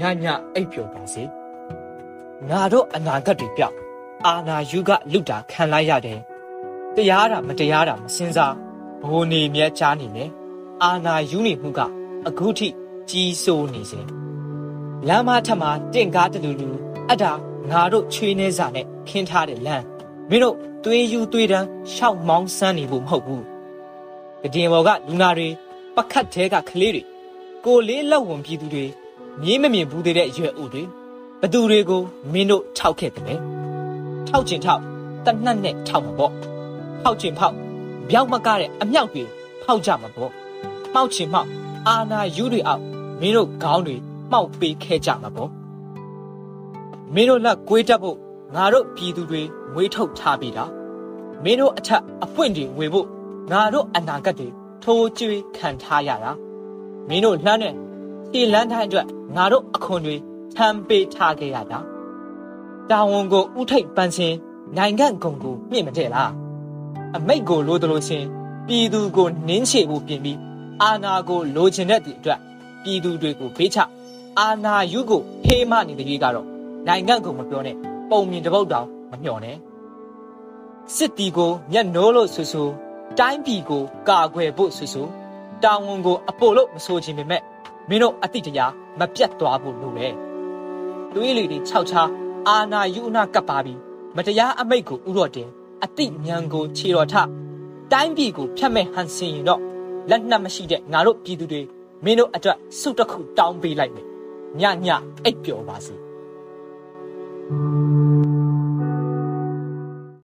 ညညအိပ်ပျော်ပါစေငါတို့အနာဂတ်တွေပြောက်အာနာယုကလုတာခံလိုက်ရတယ်တရားတာမတရားတာမစင်စားဘိုးနေမြဲချားနေတယ်အာနာယူနေမှုကအခုထိကြီးစိုးနေစေလမ်းမထက်မှာတင့်ကားတလူလူအတာငါတို့ချွေးနေစာနဲ့ခင်းထားတဲ့လမ်းမင်းတို့သွေးယူသွေးတန်းရှောက်မောင်းဆန်းနေဖို့မဟုတ်ဘူးကတင်ဘော်ကလူနာတွေပကတ်တဲကကလေးတွေကိုလေးလက်ဝင်ပြည်သူတွေ မြေးမမြင်ဘူးသေးတဲ့ရွယ်အိုတွေဘသူတွေကိုမင်းတို့ထောက်ခဲ့တယ်ထောက်ချင်ထောက်တနတ်နဲ့ထောက်မှာပေါ့ထောက်ချင်ဖောက်ပြောက်မကတဲ့အမြောက်တွေဖောက်ကြမှာပေါ့မှောက်ချင်မှောက်အာနာယူတွေအောက်မင်းတို့ခေါင်းတွေမှောက်ပေးခဲ့ကြမှာပေါ့မင်းတို့လက်ကွေးတက်ဖို့ငါတို့ပြည်သူတွေမွေးထုတ်ထားပြီလားမင်းတို့အထက်အဖွင့်တွေဝေဖို့ငါတို့အနာဂတ်တွေထိုးကျွေးခံထားရတာမင်းတို့လှမ်းတဲ့ ခြေလန်းတိုင်းအတွက်ငါတို့အခွန်တွေထမ်းပေးထားခဲ့ရတာတာဝန်ကိုဥထိတ်ပန်းစင်နိုင်ငံကုံကိုမြင့်မတဲ့လားအမိတ်ကိုလိုသလိုချင်းပြည်သူကိုနင်းချေဖို့ပြင်ပြီးအာနာကိုလိုချင်တဲ့ဒီအတွက်ပြည်သူတွေကိုဖေးချအာနာယူကိုဖေးမနေတဲ့ကြီးကတော့နိုင်ငံကိုမပြောနဲ့ပုံမြင်တစ်ပုတ်တောင်မမျှော်နဲ့စစ်တီကိုမျက်နှိုးလို့ဆူဆူတိုင်းပြည်ကိုကာကွယ်ဖို့ဆူဆူတာဝန်ကိုအပို့လို့မဆိုချင်ပေမဲ့ မင်းတို့အတိတ်တရားမပြတ်သွားဖို့လိုတယ်တွေးလေတွေခြောက်ချာအာနာယူအနာကပ်ပါပြီးမတရားအမိတ်ကိုဥတော်တင်အတိညံကိုခြေတော်ထတိုင်းပြည်ကိုဖျက်မဲ့ဟန်စင်ရင်တော့လက်နက်မရှိတဲ့ငါတို့ပြည်သူတွေမင်းတို့အတွက်စုတစ်ခုတောင်းပေးလိုက်မယ်ညညအိပ်ပျော်ပါစေ thank you